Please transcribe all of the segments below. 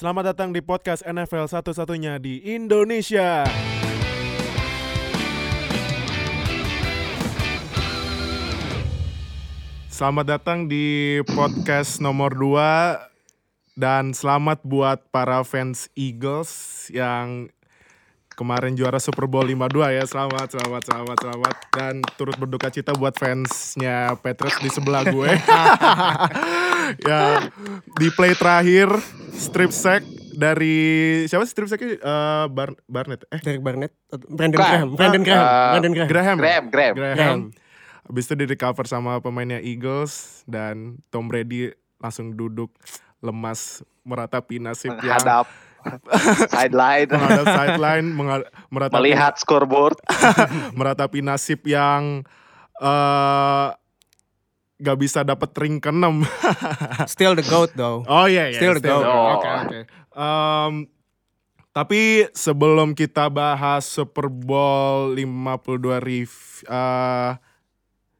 Selamat datang di podcast NFL satu-satunya di Indonesia. Selamat datang di podcast nomor 2 dan selamat buat para fans Eagles yang kemarin juara Super Bowl 52 ya. Selamat, selamat, selamat, selamat dan turut berduka cita buat fansnya Patriots di sebelah gue. ya, di play terakhir strip sack dari siapa sih strip sacknya? Uh, Bar Barnett. Eh, Derek Barnett, Brandon Bukan. Graham, Brandon Graham, Uh, Brandon Graham. Graham. Graham, Graham. Graham. Habis itu di recover sama pemainnya Eagles dan Tom Brady langsung duduk lemas meratapi nasib yang menghadap sideline, menghadap sideline menga- meratapi melihat scoreboard. meratapi nasib yang eh gak bisa dapat ring keenam. Still the goat though. Oh iya iya. Still the goat. Oke oke. Em, tapi sebelum kita bahas Super Bowl 52 rev eh,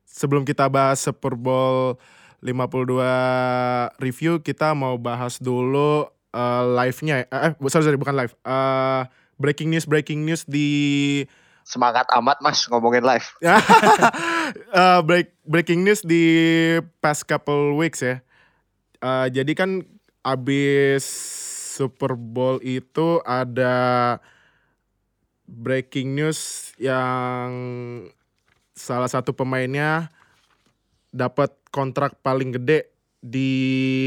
sebelum kita bahas Super Bowl 52 review kita mau bahas dulu eh, live-nya eh eh, sorry, sorry bukan live. Eh, breaking news breaking news di Semangat amat mas ngomongin live. Eh, break breaking news di past couple weeks ya. Eh, jadi kan abis Super Bowl itu ada breaking news yang salah satu pemainnya dapat kontrak paling gede di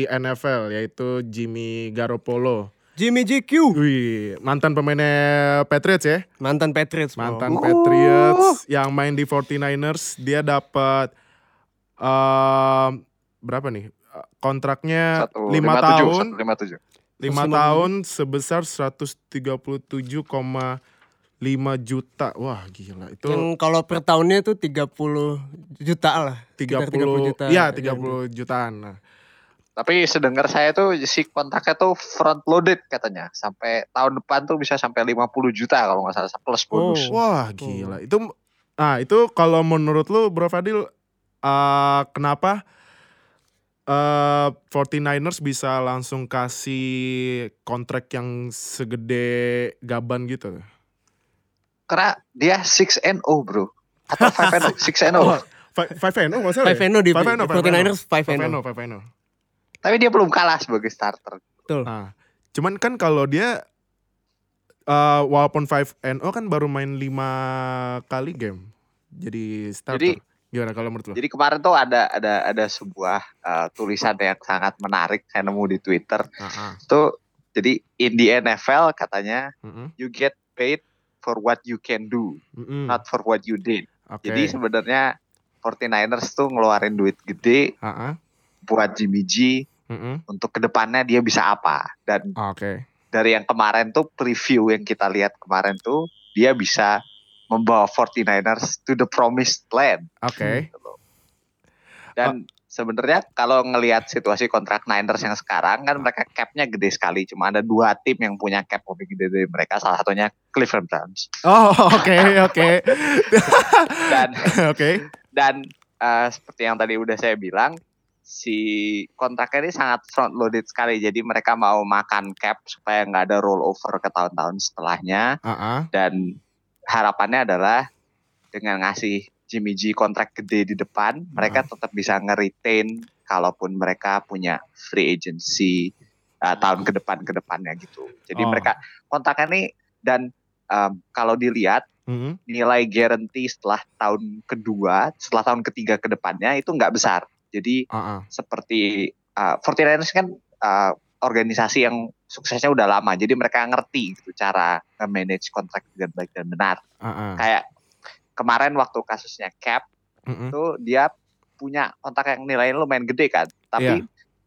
NFL yaitu Jimmy Garoppolo. Jimmy GQ, Wih, mantan pemainnya Patriots ya mantan Patriots. bro. mantan Oh. Patriots yang main di 49ers dia dapat em, berapa nih kontraknya Satu, 5 lima tujuh, tahun satu, lima tujuh. 5 150. tahun sebesar 137,5 juta wah gila itu Yang kalau per tahunnya itu 30 juta lah. Sekitar 30 juta. ya 30 jutaan nah. Tapi sedengar saya tuh si kontraknya tuh front loaded katanya. Sampai tahun depan tuh bisa sampai 50 juta kalau nggak salah plus bonus. Oh. wah gila itu ah itu kalau menurut lu Bro Fadil eh, kenapa eh 49ers bisa langsung kasih kontrak yang segede gaban gitu. Karena dia 6 and 0 bro. Atau 5 and 0, 6 and 0. Oh, Five five and oh, nggak salah ya? 5 di Five and oh, five and oh. 49ers 5 Five and and oh. oh, five and oh. Tapi dia belum kalah sebagai starter. Betul. Nah, cuman kan kalau dia eh walaupun 5 and oh kan baru main 5 kali game. Jadi starter. Jadi- Gimana kalau menurut lo? Jadi kemarin tuh ada ada ada sebuah uh, tulisan yang sangat menarik saya nemu di Twitter. Ah, Tuh jadi in the NFL katanya ah. Mm-mm. you get paid for what you can do, Mm-mm. not for what you did. Oke. Jadi sebenarnya 49ers tuh ngeluarin duit gede ah. buat Jimmy G Mm-mm. untuk ke depannya dia bisa apa. Dan Oke. dari yang kemarin tuh preview yang kita lihat kemarin tuh dia bisa membawa 49ers to the promised land. Oke. gitu loh. Dan sebenarnya kalau ngelihat situasi kontrak Niners yang sekarang kan mereka capnya gede sekali. Cuma ada dua tim yang punya cap lebih gede dari mereka. Salah satunya Cleveland Browns. Oh, oke, oke. Dan Oke. dan eh, seperti yang tadi udah saya bilang si kontraknya ini sangat front loaded sekali. Jadi mereka mau makan cap supaya nggak ada rollover ke tahun-tahun setelahnya. Ah, ah. Dan harapannya adalah dengan ngasih Jimmy G kontrak gede di depan, mereka tetap bisa nge-retain kalaupun mereka punya free agency uh, tahun ke depan ke depannya gitu. Jadi Oh. mereka kontraknya nih dan um, kalau dilihat Mm-mm. nilai guarantee setelah tahun kedua, setelah tahun ketiga ke depannya itu nggak besar. Jadi ah. seperti uh, 49ers kan uh, organisasi yang suksesnya udah lama, jadi mereka ngerti gitu cara manage kontrak dengan baik dan benar. Ah. Kayak kemarin waktu kasusnya Cap Mm-mm. itu dia punya kontrak yang nilainya lumayan gede kan, tapi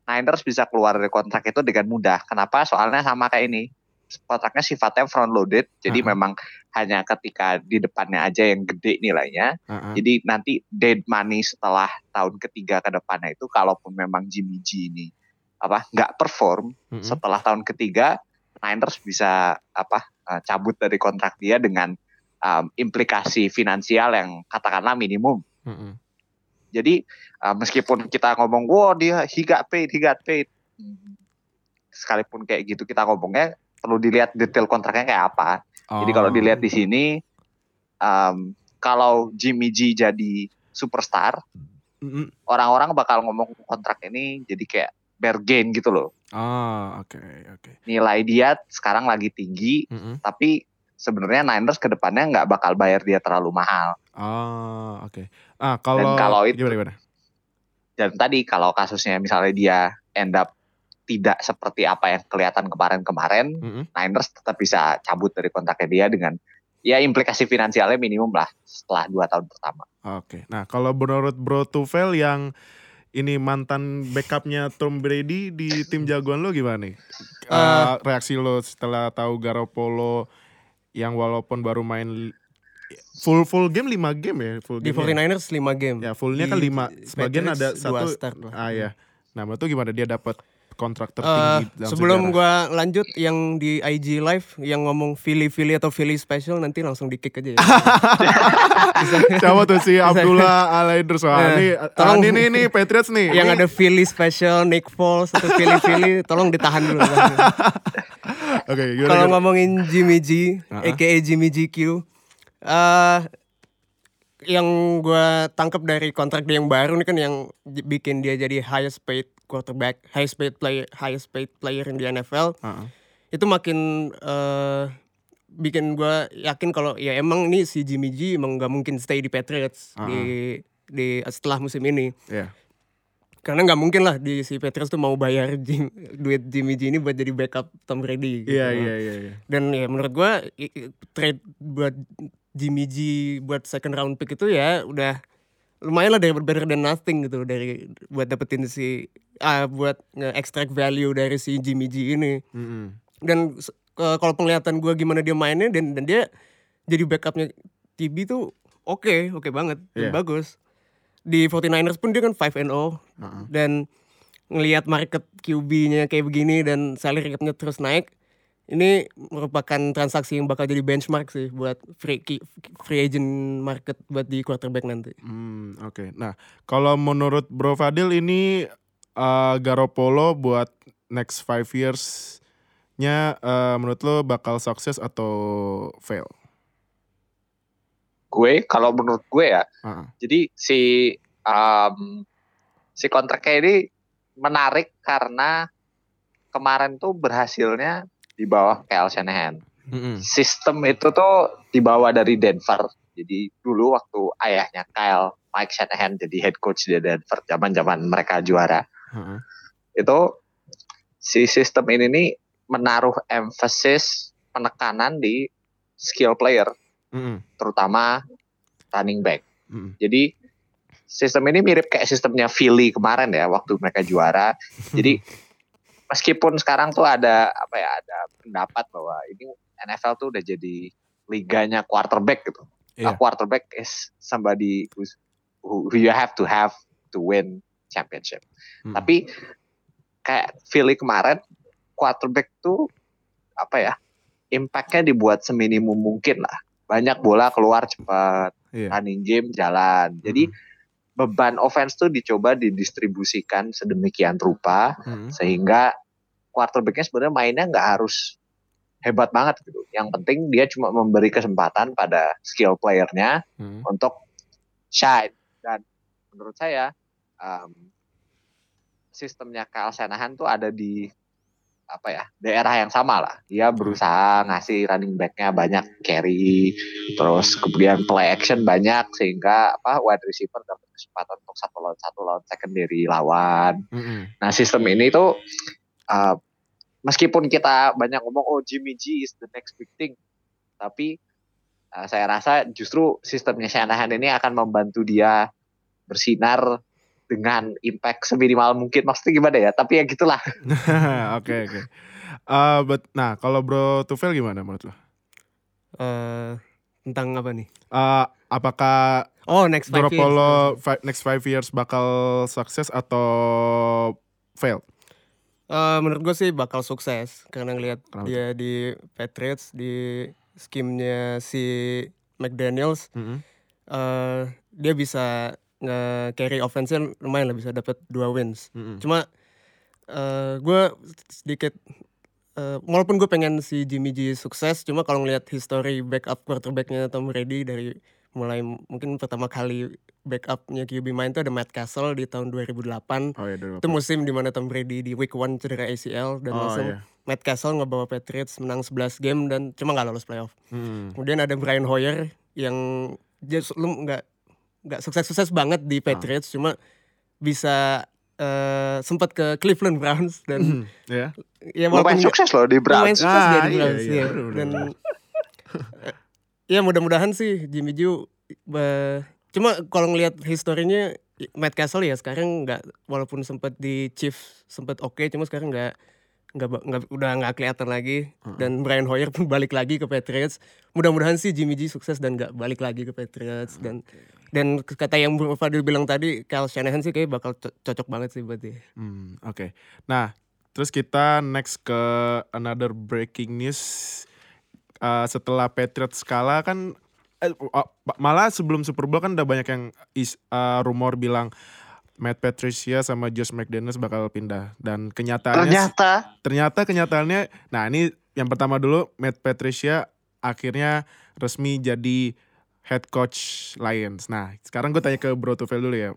Niners bisa keluar dari kontrak itu dengan mudah. Kenapa? Soalnya sama kayak ini. Kontraknya sifatnya front loaded, jadi Ah. memang hanya ketika di depannya aja yang gede nilainya. Ah. Jadi nanti dead money setelah tahun ketiga ke depannya itu kalaupun memang Jimmy G ini apa nggak perform Mm-mm. setelah tahun ketiga Niners bisa apa eh, cabut dari kontrak dia dengan um, implikasi finansial yang katakanlah minimum. Mm-mm. Jadi uh, meskipun kita ngomong, wow dia he got paid, he got paid. sekalipun kayak gitu kita ngomongnya perlu dilihat detail kontraknya kayak apa. Jadi kalau Oh. dilihat di sini, em, kalau Jimmy G jadi superstar, Mm-mm. orang-orang bakal ngomong kontrak ini jadi kayak bargain gitu loh. Ah, oke, oke. Nilai dia sekarang lagi tinggi, Mm-mm. tapi sebenarnya Niners ke depannya nggak bakal bayar dia terlalu mahal. Ah, oke. Ah, kalau kalau itu- gimana gimana? Dan tadi kalau kasusnya misalnya dia end up tidak seperti apa yang kelihatan kemarin-kemarin, Mm-mm. Niners tetap bisa cabut dari kontraknya dia dengan ya implikasi finansialnya minimum lah setelah dua tahun pertama. Oke. Nah, kalau menurut Bro Tufel yang ini mantan backupnya Tom Brady di tim jagoan lo gimana nih? Eh, reaksi lo setelah tahu Garoppolo yang walaupun baru main full full game 5 game ya, full Di game. 49ers 5 game. Ya, fullnya kan Di 5. Sebagian ada Patriots satu start lah. Ah ya. Nah, itu gimana dia dapat kontrak Eh, tertinggi dalam sebelum sejarah? gua lanjut yang di IG live yang ngomong Philly Philly atau Philly special nanti langsung di kick aja ya. Siapa tuh si Abdullah Alaidrus Wah, Eh, ini, tolong- ah, ini, nih, nih Patriots nih. yang Ini- ada Philly special, Nick Foles atau Philly Philly tolong ditahan dulu. Gimana, Kalau ngomongin Jimmy G, Uh-uh. aka Jimmy GQ, eh yang gue tangkap dari kontrak dia yang baru nih kan yang bikin dia jadi highest paid quarterback, highest paid player, highest paid player di NFL, ah. itu makin eh bikin gue yakin kalau ya emang nih si Jimmy G emang nggak mungkin stay di Patriots Uh-uh. di di setelah musim ini Iya. Karena nggak mungkin lah di si Patriots tuh mau bayar Jim- duit Jimmy G ini buat jadi backup Tom Brady. gitu. Iya, iya, iya, iya. Dan ya menurut i- trade buat Jimmy G buat second round pick itu ya udah lumayan lah dari better than nothing gitu dari buat dapetin si ah buat nge-extract value dari si Jimmy G ini. Mm-mm. Dan s- ke- kalau penglihatan gua gimana dia mainnya dan dan dia jadi backupnya TB tuh oke, oke banget, dan Iya. bagus. Di 49ers pun dia kan 5 and 0 Ah, ah. dan ngelihat market QB-nya kayak begini dan salary cap-nya terus naik, ini merupakan transaksi yang bakal jadi benchmark sih buat free free agent market buat di quarterback nanti. Hmm, oke. Nah, kalau menurut Bro Fadil ini eh, Garoppolo buat next five years-nya eh, menurut lo bakal sukses atau fail? Gue kalau menurut gue ya, ah. jadi si em, si kontraknya ini menarik karena kemarin tuh berhasilnya di bawah Kyle Shanahan. Mm-mm. Sistem itu tuh dibawa dari Denver. Jadi dulu waktu ayahnya Kyle Mike Shanahan jadi head coach di Denver zaman-zaman mereka juara. Ah. Itu si sistem ini nih menaruh emphasis penekanan di skill player, Mm-mm. terutama running back. Mm-mm. Jadi sistem ini mirip kayak sistemnya Philly kemarin ya waktu mereka juara. Jadi meskipun sekarang tuh ada apa ya ada pendapat bahwa ini NFL tuh udah jadi liganya quarterback gitu. A Iya. quarterback is somebody who's, who, who you have to have to win championship. Mm. Tapi kayak Philly kemarin quarterback tuh apa ya impactnya dibuat seminimum mungkin lah. Banyak bola keluar cepat, Iya. running game jalan. Jadi beban offense tuh dicoba didistribusikan sedemikian rupa Mm-mm. sehingga quarterbacknya sebenarnya mainnya nggak harus hebat banget gitu. Yang penting dia cuma memberi kesempatan pada skill playernya Mm-mm. untuk shine. Dan menurut saya um, sistemnya Kyle Shanahan tuh ada di apa ya daerah yang sama lah. Dia berusaha ngasih running backnya banyak carry, terus kemudian play action banyak sehingga apa wide receiver dapat kesempatan untuk satu lawan satu lawan secondary lawan. Mm-mm. Nah sistem ini tuh uh, meskipun kita banyak ngomong oh Jimmy G is the next big thing, tapi uh, saya rasa justru sistemnya Shanahan ini akan membantu dia bersinar dengan impact seminimal mungkin. Maksudnya gimana ya? Tapi ya gitulah. Oke oke. Eh, but- nah kalau Bro Tufel gimana menurut lo? Eh tentang apa nih? Eh, apakah Oh next five years. Garoppolo fi- next five years bakal sukses atau fail? Eh, menurut gue sih bakal sukses karena ngelihat dia di Patriots di skimnya si McDaniels Mm-mm. eh dia bisa nge-carry offense lumayan lah bisa dapat dua wins. Mm-mm. Cuma eh gue sedikit eh, walaupun gue pengen si Jimmy G sukses, cuma kalau ngelihat history backup quarterbacknya Tom Brady dari mulai mungkin pertama kali backupnya QB main itu ada Matt Castle di tahun 2008. Oh iya dulu. Itu musim di mana Tom Brady di week 1 cedera ACL dan Oh langsung iya. Matt Castle ngebawa Patriots menang 11 game dan cuma nggak lolos playoff. Hmm. Kemudian ada Brian Hoyer yang su- lu nggak nggak sukses-sukses banget di Patriots, cuma bisa eh sempat ke Cleveland Browns dan Ya. ya Lumayan nggak- sukses loh di lumayan Browns. sukses dia Ah, di iya, Browns iya, ya. bener, dan ya mudah-mudahan sih Jimmy Ju ba- cuma kalau ngelihat historinya Matt Castle ya sekarang nggak walaupun sempat di Chiefs sempat oke cuma sekarang nggak nggak nggak udah nggak kelihatan lagi. Dan Brian Hoyer pun balik lagi ke Patriots. Mudah-mudahan sih Jimmy G sukses dan nggak balik lagi ke Patriots. Dan dan kata yang Fadil bilang tadi Kyle Shanahan sih kayak bakal co- cocok banget sih buat dia Hmm, Oke. Nah, terus kita next ke another breaking news. Uh, setelah Patriots kalah kan, eh, uh, malah sebelum Super Bowl kan udah banyak yang is, uh, rumor bilang Matt Patricia sama Josh McDaniels bakal pindah dan kenyataannya Ternyata ternyata kenyataannya nah ini yang pertama dulu Matt Patricia akhirnya resmi jadi head coach Lions. Nah, sekarang gue tanya ke Bro Tufel dulu ya.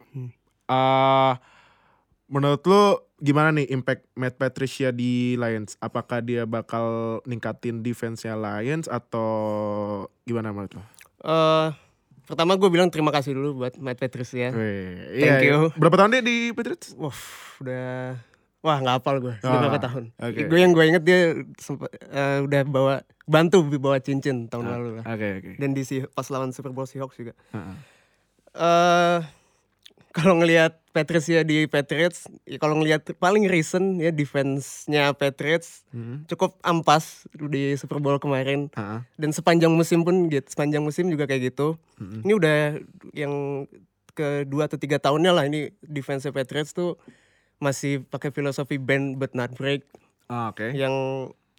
Eh, menurut lu gimana nih impact Matt Patricia di Lions? Apakah dia bakal ningkatin defense-nya Lions atau gimana menurut lu? Eh, pertama gue bilang terima kasih dulu buat Matt Patricia Weh, Thank iya, you. iya. Berapa tahun dia di Patriots? Wah, udah wah nggak hafal gue Ah, berapa tahun. oke. Gue yang gue inget dia sempat eh, udah bawa bantu bawa cincin tahun Ah, lalu lah. Oke, oke. Dan di Si- pas lawan Super Bowl Seahawks juga. Heeh. eh kalau ngelihat Patriots di Patriots, ya kalau ngelihat paling recent ya defense-nya Patriots Mhm. cukup ampas di Super Bowl kemarin Heeh. dan sepanjang musim pun gitu, sepanjang musim juga kayak gitu. Mhm. Ini udah yang kedua atau tiga tahunnya lah ini defense Patriots tuh masih pakai filosofi bend but not break Ah, Oke. yang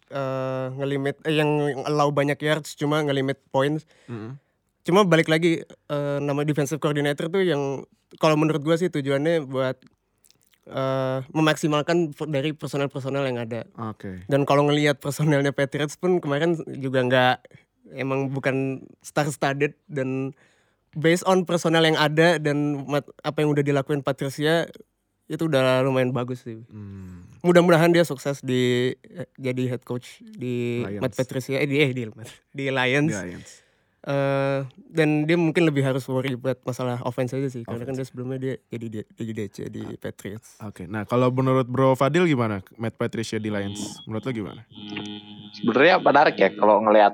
eh, ngelimit eh, yang allow banyak yards cuma ngelimit points. Mhm. Cuma balik lagi eh, nama defensive coordinator tuh yang kalau menurut gua sih tujuannya buat eh, memaksimalkan dari personel-personel yang ada. Oke. Dan kalau ngelihat personelnya Patriots pun kemarin juga nggak emang bukan star studded dan based on personel yang ada dan mat- apa yang udah dilakuin Patricia itu udah lumayan bagus sih. Hmm. Mudah-mudahan dia sukses di eh, jadi head coach di Lions. Matt Patricia eh di eh, di, di Lions. Di Lions. Eh, dan dia mungkin lebih harus worry buat masalah offense aja sih karena kan dia sebelumnya dia jadi dia jadi DC di Patriots. Oke, nah kalau menurut Bro Fadil gimana Matt Patricia di Lions? Menurut lo gimana? sebenarnya menarik ya kalau ngelihat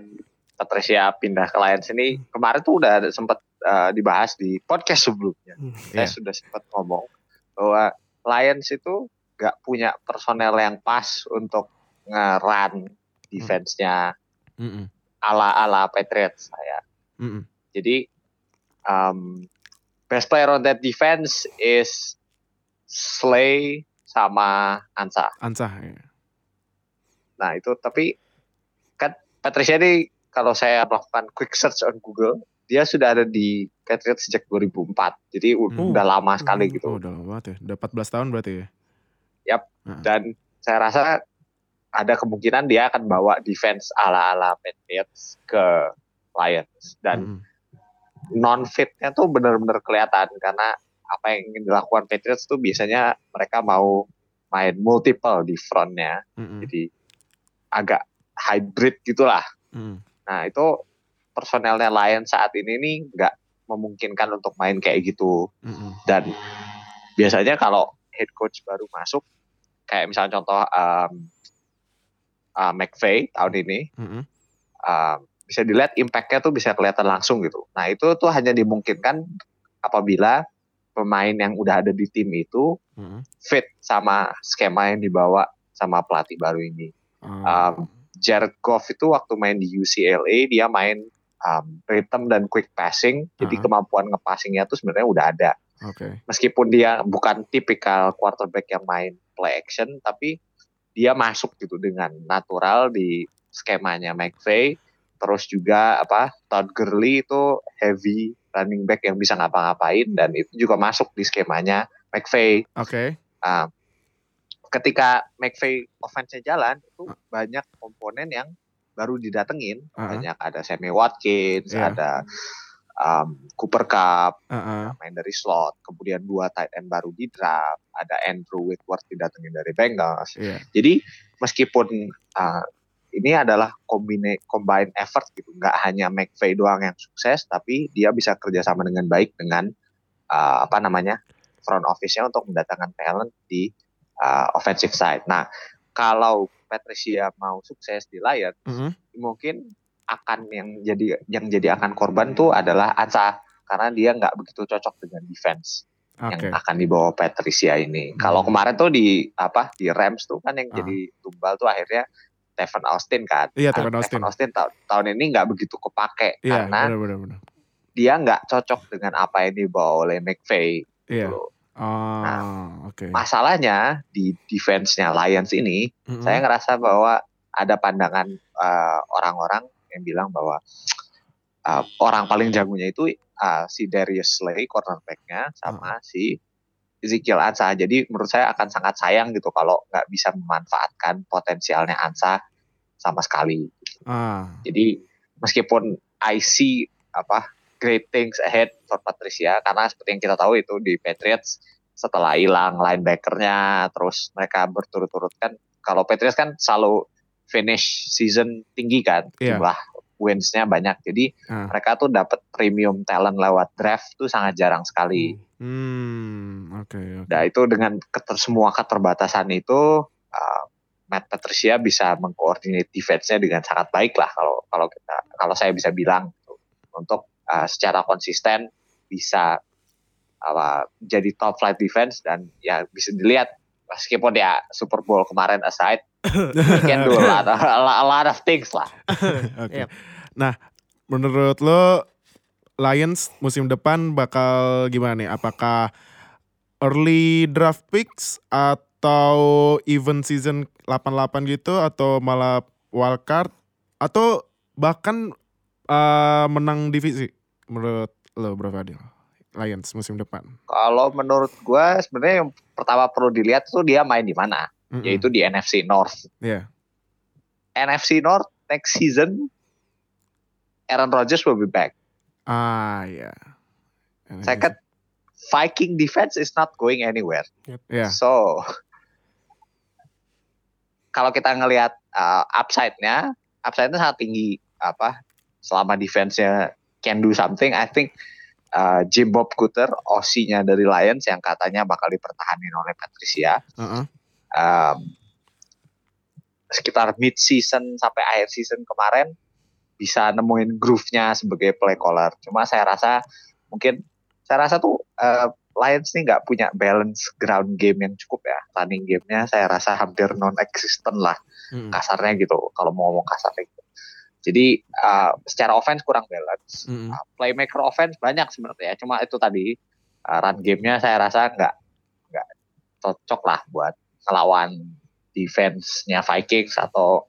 Patricia pindah ke Lions ini kemarin tuh udah ada sempat eh, dibahas di podcast sebelumnya. Saya Iya. sudah sempat ngomong bahwa Lions itu nggak punya personel yang pas untuk nge-run defense-nya ala-ala Patriots saya. Mm-mm. Jadi um, best player on that defense is Slay sama Ansa. Ansah. ya. Nah itu tapi kan Patricia ini kalau saya melakukan quick search on Google dia sudah ada di Patriots sejak 2004 jadi Hmm. udah lama sekali Hmm. gitu Oh, udah lama banget ya. Udah 14 tahun berarti ya. dan saya rasa ada kemungkinan dia akan bawa defense ala-ala Patriots ke Lions dan Mm-mm. non fitnya tuh benar-benar kelihatan karena apa yang ingin dilakukan Patriots tuh biasanya mereka mau main multiple di frontnya Mm-mm. jadi agak hybrid gitulah Mm-mm. Nah itu personelnya Lions saat ini nih nggak memungkinkan untuk main kayak gitu Mm-mm. dan biasanya kalau head coach baru masuk kayak misalnya contoh um, uh, McVay tahun ini Mm-mm. um, bisa dilihat impactnya tuh bisa kelihatan langsung gitu. Nah itu tuh hanya dimungkinkan apabila pemain yang udah ada di tim itu Mm-mm. fit sama skema yang dibawa sama pelatih baru ini. Ah. Um, Jared Goff itu waktu main di UCLA dia main um, rhythm dan quick passing, jadi Uh-huh. kemampuan ngepassingnya tuh sebenarnya udah ada. Oke. Meskipun dia bukan tipikal quarterback yang main play action, tapi dia masuk gitu dengan natural di skemanya McVay. Terus juga apa Todd Gurley itu heavy running back yang bisa ngapa-ngapain dan itu juga masuk di skemanya McVay. Oke. Ah, ketika McVay offense-nya jalan itu banyak komponen yang baru didatengin. Ah. Banyak ada Sammy Watkins, Iya. ada um, Cooper Cup, Heeh. main dari slot, kemudian dua tight end baru di draft, ada Andrew Whitworth didatengin dari Bengals. Iya. Jadi meskipun uh, ini adalah combine combine effort gitu, nggak hanya McVay doang yang sukses, tapi dia bisa kerjasama dengan baik dengan uh, apa namanya front office-nya untuk mendatangkan talent di uh, offensive side. Nah, kalau Patricia mau sukses di Lions, Mhm. mungkin akan yang jadi yang jadi akan korban tuh adalah Ansa karena dia nggak begitu cocok dengan defense Oke. yang akan dibawa Patricia ini. Kalau Hmm. kemarin tuh di apa di Rams tuh kan yang Ah. jadi tumbal tuh akhirnya Tevin Austin kan. Iya, Nah, Tevin Austin. Austin ta- tahun ini nggak begitu kepake Iya, karena benar benar. dia nggak cocok dengan apa yang dibawa oleh McVay. Iya. gitu. Oh, oke. Masalahnya di defense-nya Lions ini, Mhm. saya ngerasa bahwa ada pandangan uh, orang-orang yang bilang bahwa uh, orang paling jagonya itu uh, si Darius Slay cornerback-nya sama si Ezekiel Ansa. Jadi menurut saya akan sangat sayang gitu kalau nggak bisa memanfaatkan potensialnya Ansa sama sekali. Ah, Jadi meskipun I see apa great things ahead for Patricia karena seperti yang kita tahu itu di Patriots setelah hilang linebackernya terus mereka berturut-turut kan kalau Patriots kan selalu finish season tinggi kan Iya. jumlah wins-nya banyak jadi Ah. mereka tuh dapat premium talent lewat draft tuh sangat jarang sekali. hmm, oke oke. Nah itu dengan keter, semua keterbatasan itu uh, Matt Patricia bisa mengkoordinate defense-nya dengan sangat baik lah kalau kalau kita kalau saya bisa bilang gitu. untuk uh, secara konsisten bisa apa jadi top flight defense dan ya bisa dilihat meskipun ya Super Bowl kemarin aside he can do a lot, a lot- a lot of things lah. Oke. Yep. Nah, menurut lo Lions musim depan bakal gimana nih? Apakah early draft picks atau even season 88 gitu atau malah wild card atau bahkan eh, menang divisi menurut lo Bro Fadil? Lions musim depan. Kalau menurut gua sebenarnya yang pertama perlu dilihat tuh dia main di mana, Mm-mm. yaitu di NFC North. Iya. NFC North next season Aaron Rodgers will be back. Ah, ya. Second, Viking defense is not going anywhere. Ya. So kalau kita ngelihat uh, upside-nya, upside-nya sangat tinggi apa selama defense-nya can do something, I think uh, Jim Bob Cooter, OC-nya dari Lions yang katanya bakal dipertahanin oleh Patricia. Heeh. um, sekitar mid season sampai akhir season kemarin bisa nemuin groove-nya sebagai play caller. Cuma saya rasa mungkin saya rasa tuh uh, Lions nih nggak punya balance ground game yang cukup ya. Running game-nya saya rasa hampir non-existent lah Mm-mm. kasarnya gitu kalau mau ngomong kasarnya. Jadi uh, secara offense kurang balance. Mm-mm. Uh, playmaker offense banyak sebenarnya. Cuma itu tadi uh, run game-nya saya rasa nggak nggak cocok lah buat ngelawan defense-nya Vikings atau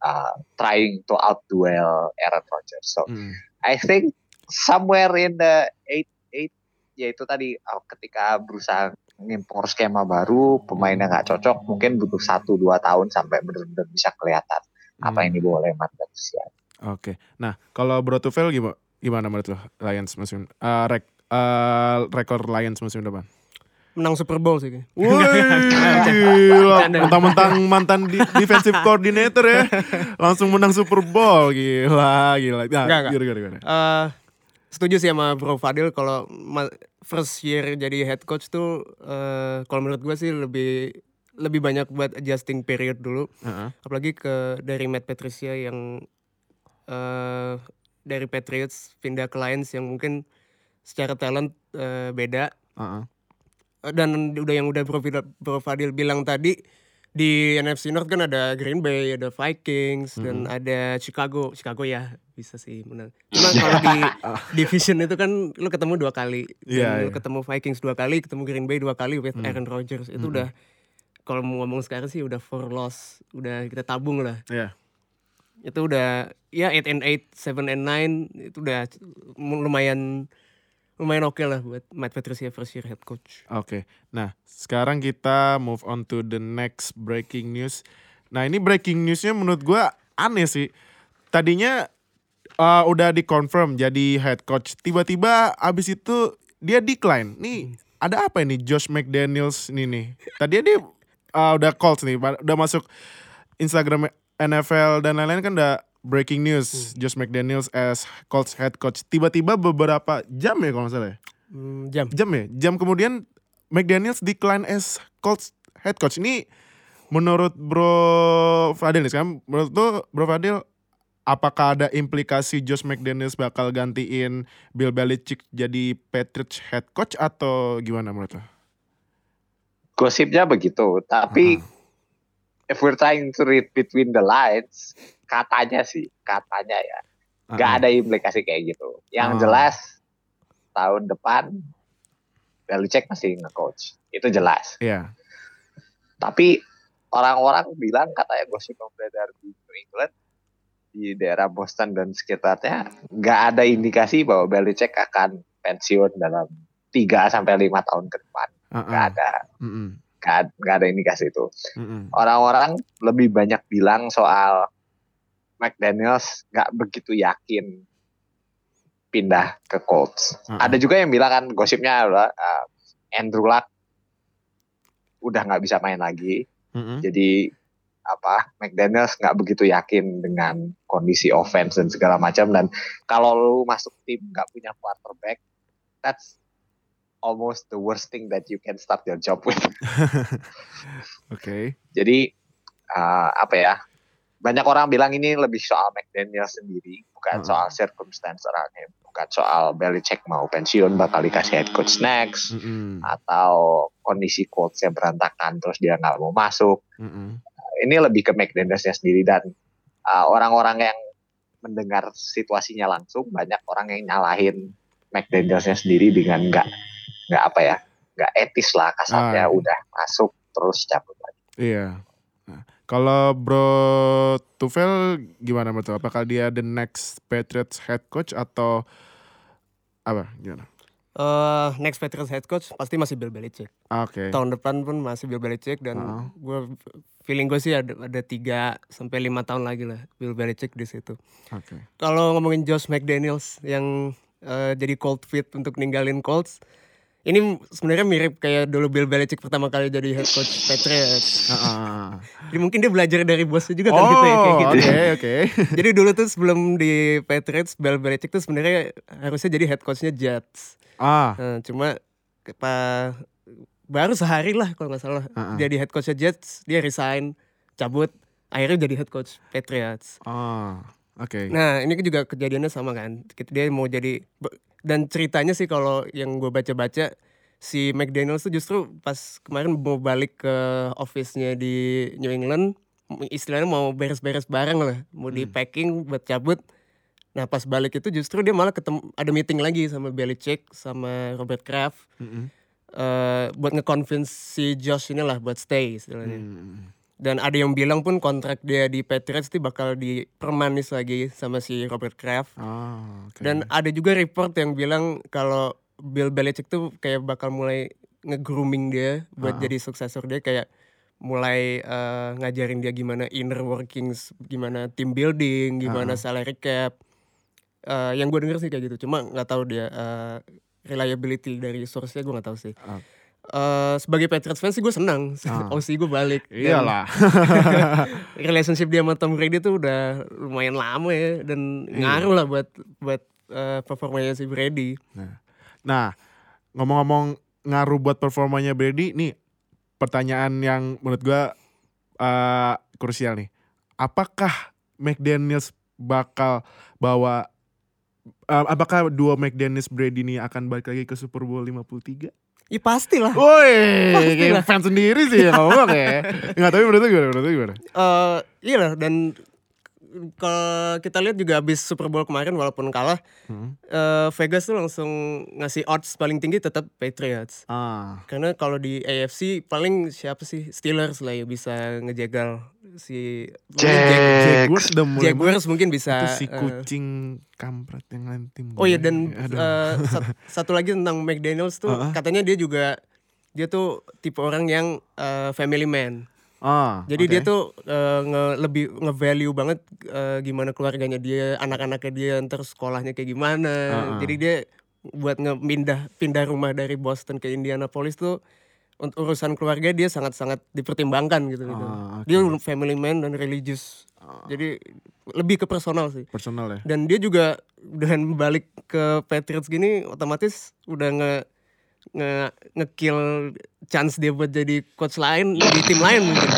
uh, trying to outduel Aaron Rodgers. So Mm. I think somewhere in the eight eight yaitu tadi uh, ketika berusaha ngimpor skema baru pemainnya nggak cocok mungkin butuh satu dua tahun sampai benar-benar bisa kelihatan apa yang Hmm. dibawa oleh Matt Patricia. Oke. Nah, kalau Bro Tufel gimana? Gimana menurut lo Lions musim uh, rek, uh, rekor Lions musim depan? Menang Super Bowl sih. kayaknya. Wih, gila. Mentang-mentang mantan di, defensive coordinator ya, langsung menang Super Bowl, gila, gila. Nah, Enggak, enggak. gimana, gimana, gimana? Eh, setuju sih sama Bro Fadil kalau first year jadi head coach tuh eh, kalau menurut gue sih lebih lebih banyak buat adjusting period dulu Heeh. apalagi ke dari Matt Patricia yang eh dari Patriots pindah ke Lions yang mungkin secara talent eh, beda Heeh. Eh, dan udah yang udah Bro Fadil, Bro Fadil bilang tadi di NFC North kan ada Green Bay, ada Vikings dan ada Chicago. Chicago ya bisa sih menang. Cuma kalau di division itu kan lu ketemu dua kali. Dan Iya, lu iya. ketemu Vikings dua kali, ketemu Green Bay dua kali with Hmm. Aaron Rodgers. Itu udah kalau mau ngomong sekarang sih udah four loss, udah kita tabung lah. Iya. Itu udah ya 8 and 8, 7 and 9 itu udah lumayan lumayan oke lah buat Matt Patricia first year head coach. Oke. Nah, sekarang kita move on to the next breaking news. Nah, ini breaking newsnya menurut gua aneh sih. Tadinya uh, udah dikonfirm jadi head coach. Tiba-tiba abis itu dia decline. Nih, ada apa ini Josh McDaniels ini nih? Tadi dia uh, udah Colts nih, udah masuk Instagram NFL dan lain-lain kan udah breaking news Josh McDaniels as Colts head coach. Tiba-tiba beberapa jam ya kalau nggak salah ya? Hmm, jam. Jam ya? Jam kemudian McDaniels decline as Colts head coach. Ini menurut Bro Fadil nih sekarang menurut tuh Bro Fadil apakah ada implikasi Josh McDaniels bakal gantiin Bill Belichick jadi Patriots head coach atau gimana menurut lo? Gosipnya begitu, tapi if we're trying to read between the lines, katanya sih, katanya ya, nggak Ah, ada implikasi kayak gitu. Yang Ah. jelas tahun depan Belichick masih nge-coach, itu jelas. Iya. Tapi orang-orang bilang katanya gosip yang beredar di New England di daerah Boston dan sekitarnya nggak ada indikasi bahwa Belichick akan pensiun dalam 3 sampai lima tahun ke depan. Ah, Nggak ada, Mm-mm. nggak nggak ada indikasi itu. Mm-mm. Orang-orang lebih banyak bilang soal McDaniels nggak begitu yakin pindah ke Colts. Ah. Ada juga yang bilang kan gosipnya adalah uh, Andrew Luck udah nggak bisa main lagi. Jadi apa McDaniels nggak begitu yakin dengan kondisi offense dan segala macam dan kalau lu masuk tim nggak punya quarterback that's almost the worst thing that you can start your job with Oke. jadi uh, apa ya banyak orang bilang ini lebih soal McDaniels sendiri bukan Hmm. soal circumstance around him bukan soal Belichick mau pensiun bakal dikasih head coach next Mm-mm. atau kondisi coachnya berantakan terus dia nggak mau masuk Mm-mm. ini lebih ke McDanielsnya sendiri dan uh, orang-orang yang mendengar situasinya langsung banyak orang yang nyalahin McDanielsnya sendiri dengan nggak nggak apa ya nggak etis lah kasarnya Ah. udah masuk terus cabut lagi. Iya. Nah, kalau Bro Tufel gimana menurut lo? Apakah dia the next Patriots head coach atau apa? Gimana? Eh, next Patriots head coach pasti masih Bill Belichick. Ah, Oke. Tahun depan pun masih Bill Belichick dan Ah. gue feeling gue sih ada ada tiga sampai lima tahun lagi lah Bill Belichick di situ. Oke. Kalau ngomongin Josh McDaniels yang eh, jadi cold fit untuk ninggalin Colts, ini sebenarnya mirip kayak dulu Bill Belichick pertama kali jadi head coach Patriots. Ah. Jadi mungkin dia belajar dari bosnya juga kan Oh, gitu ya kayak gitu. oke oke. Jadi dulu tuh sebelum di Patriots, Bill Belichick tuh sebenarnya harusnya jadi head coachnya Jets. Ah, Nah, cuma ke- pa, baru sehari lah kalau nggak salah Ah, ah. dia di head coachnya Jets, dia resign, cabut, akhirnya jadi head coach Patriots. ah, oke. Nah ini juga kejadiannya sama kan, dia mau jadi dan ceritanya sih kalau yang gue baca-baca si McDaniels tuh justru pas kemarin mau balik ke office-nya di New England, istilahnya mau beres-beres barang lah, mau di packing buat cabut. Nah pas balik itu justru dia malah ketemu ada meeting lagi sama Belichick sama Robert Kraft Mm-mm. eh buat nge-convince si Josh ini lah buat stay istilahnya. Hmm. Dan ada yang bilang pun kontrak dia di Patriots itu bakal dipermanis lagi sama si Robert Kraft. Ah, oke. Dan ada juga report yang bilang kalau Bill Belichick tuh kayak bakal mulai nge-grooming dia buat Ah. jadi suksesor dia kayak mulai eh, ngajarin dia gimana inner workings, gimana team building, gimana Ah. salary cap. Eh, yang gue denger sih kayak gitu. Cuma nggak tahu dia eh, reliability dari source-nya gue nggak tahu sih. Ah. Eh, sebagai Patriots fans sih gue senang, Ah. OC gue balik. Iyalah. relationship dia sama Tom Brady tuh udah lumayan lama ya dan Iya. ngaruh lah buat buat eh, performanya si Brady. Nah, ngomong-ngomong ngaruh buat performanya Brady, nih pertanyaan yang menurut gua eh, krusial nih. Apakah McDaniels bakal bawa eh, apakah dua McDaniels Brady ini akan balik lagi ke Super Bowl 53? Ya pastilah. Woi, kayak fans sendiri sih yang ngomong ya. Enggak tapi menurut gimana? Menurut lu gimana? Eh iya lah dan kalau kita lihat juga habis Super Bowl kemarin walaupun kalah, Hmm. eh, Vegas tuh langsung ngasih odds paling tinggi tetap Patriots. Ah. Karena kalau di AFC paling siapa sih Steelers lah ya bisa ngejegal si Jack- Jaguars Jaguars mungkin itu bisa si eh, kucing kampret yang lain tim. Oh iya dan eh, sat- satu lagi tentang McDaniels tuh Uh-uh. katanya dia juga dia tuh tipe orang yang eh, family man. Ah, Jadi oke. dia tuh eh, nge lebih nge-value banget eh, gimana keluarganya dia, anak-anaknya dia, ntar sekolahnya kayak gimana. Uh-uh. Jadi dia buat nge-pindah pindah rumah dari Boston ke Indianapolis tuh untuk urusan keluarga dia sangat-sangat dipertimbangkan gitu. gitu. Ah, oke. Dia family man dan religious. Jadi lebih ke personal sih. personal ya. Dan dia juga dengan balik ke Patriots gini otomatis udah nge nge ngekill chance dia buat jadi coach lain di tim lain mungkin.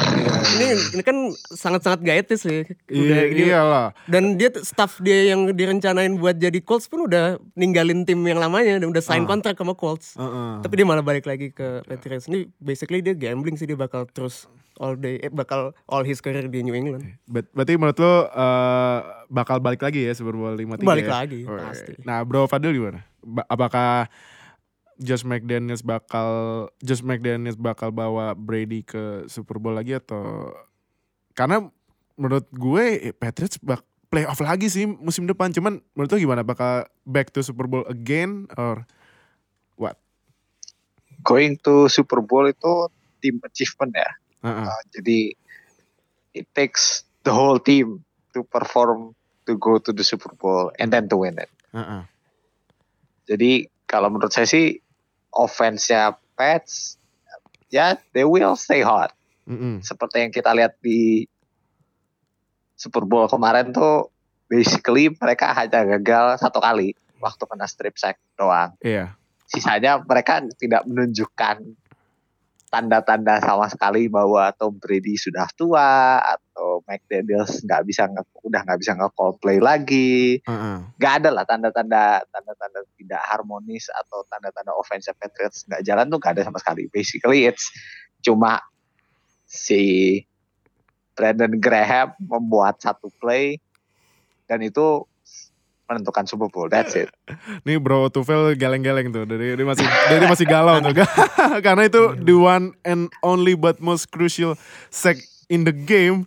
Ini ini kan sangat-sangat gaetis sih. Udah, Iya, dia- iyalah. dan dia staff dia yang direncanain buat jadi Colts pun udah ninggalin tim yang lamanya dan udah sign Ah. kontrak sama Colts. Heeh. Tapi dia malah balik lagi ke Patriots. Ini basically dia gambling sih dia bakal terus all day eh, bakal all his career di New England. Bet- berarti menurut lo eh, bakal balik lagi ya Super Bowl 53 Balik ya? lagi, Oh, pasti. Nah, Bro Fadil gimana? Ba- apakah Josh McDaniels bakal Josh McDaniels bakal bawa Brady ke Super Bowl lagi atau karena menurut gue eh, Patriots bak playoff lagi sih musim depan cuman menurut lo gimana bakal back to Super Bowl again or what? Going to Super Bowl itu team achievement ya. Heeh. Uh, jadi it takes the whole team to perform to go to the Super Bowl and then to win it. Heeh. Jadi kalau menurut saya sih offense-nya Pats ya they will stay hot. Mm-mm. Seperti yang kita lihat di Super Bowl kemarin tuh basically mereka hanya gagal satu kali waktu kena strip sack doang. Iya. Sisanya mereka tidak menunjukkan tanda-tanda sama sekali bahwa Tom Brady sudah tua atau McDaniels nggak bisa nge, udah nggak bisa nge-call play lagi Heeh. nggak ada lah tanda-tanda tanda-tanda tidak harmonis atau tanda-tanda offensive Patriots nggak jalan tuh nggak ada sama sekali. Basically it's cuma si Brandon Graham membuat satu play dan itu menentukan Super Bowl. That's it. Nih Bro Tufel geleng-geleng tuh dari dia masih dari masih galau tuh karena itu the one and only but most crucial sec in the game.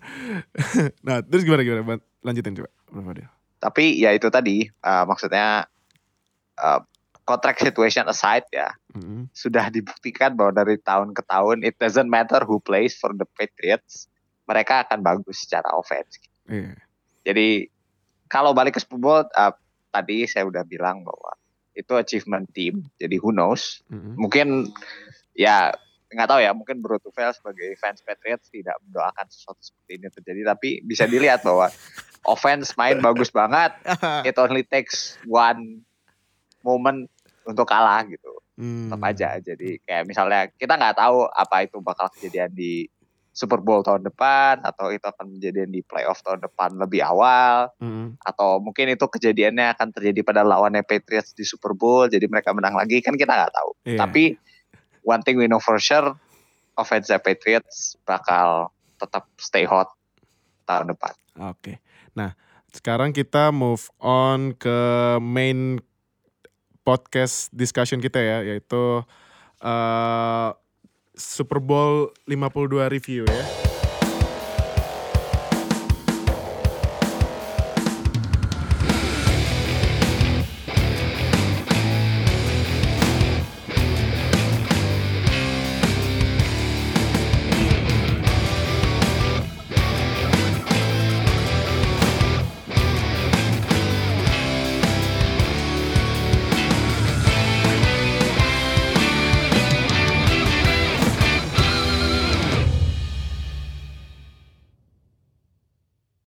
nah terus gimana gimana lanjutin coba Bro Fadil. Tapi ya itu tadi uh, maksudnya uh, contract situation aside ya Mm-mm. sudah dibuktikan bahwa dari tahun ke tahun it doesn't matter who plays for the Patriots mereka akan bagus secara offense. Iya. Jadi kalau balik ke Super Bowl uh, tadi saya udah bilang bahwa itu achievement team. Jadi who knows? Mm-mm. Mungkin ya nggak tahu ya. Mungkin Bro sebagai fans Patriots tidak mendoakan sesuatu seperti ini terjadi. Tapi bisa dilihat bahwa offense main bagus banget. It only takes one moment untuk kalah gitu. Hmm. Tetap aja. Jadi kayak misalnya kita nggak tahu apa itu bakal kejadian di Super Bowl tahun depan atau itu akan kejadian di playoff tahun depan lebih awal Mm-mm. atau mungkin itu kejadiannya akan terjadi pada lawannya Patriots di Super Bowl jadi mereka menang lagi kan kita nggak tahu Iya. tapi one thing we know for sure offense Patriots bakal tetap stay hot tahun depan Oke. Nah, sekarang kita move on ke main podcast discussion kita ya, yaitu eh, Super Bowl 52 review ya.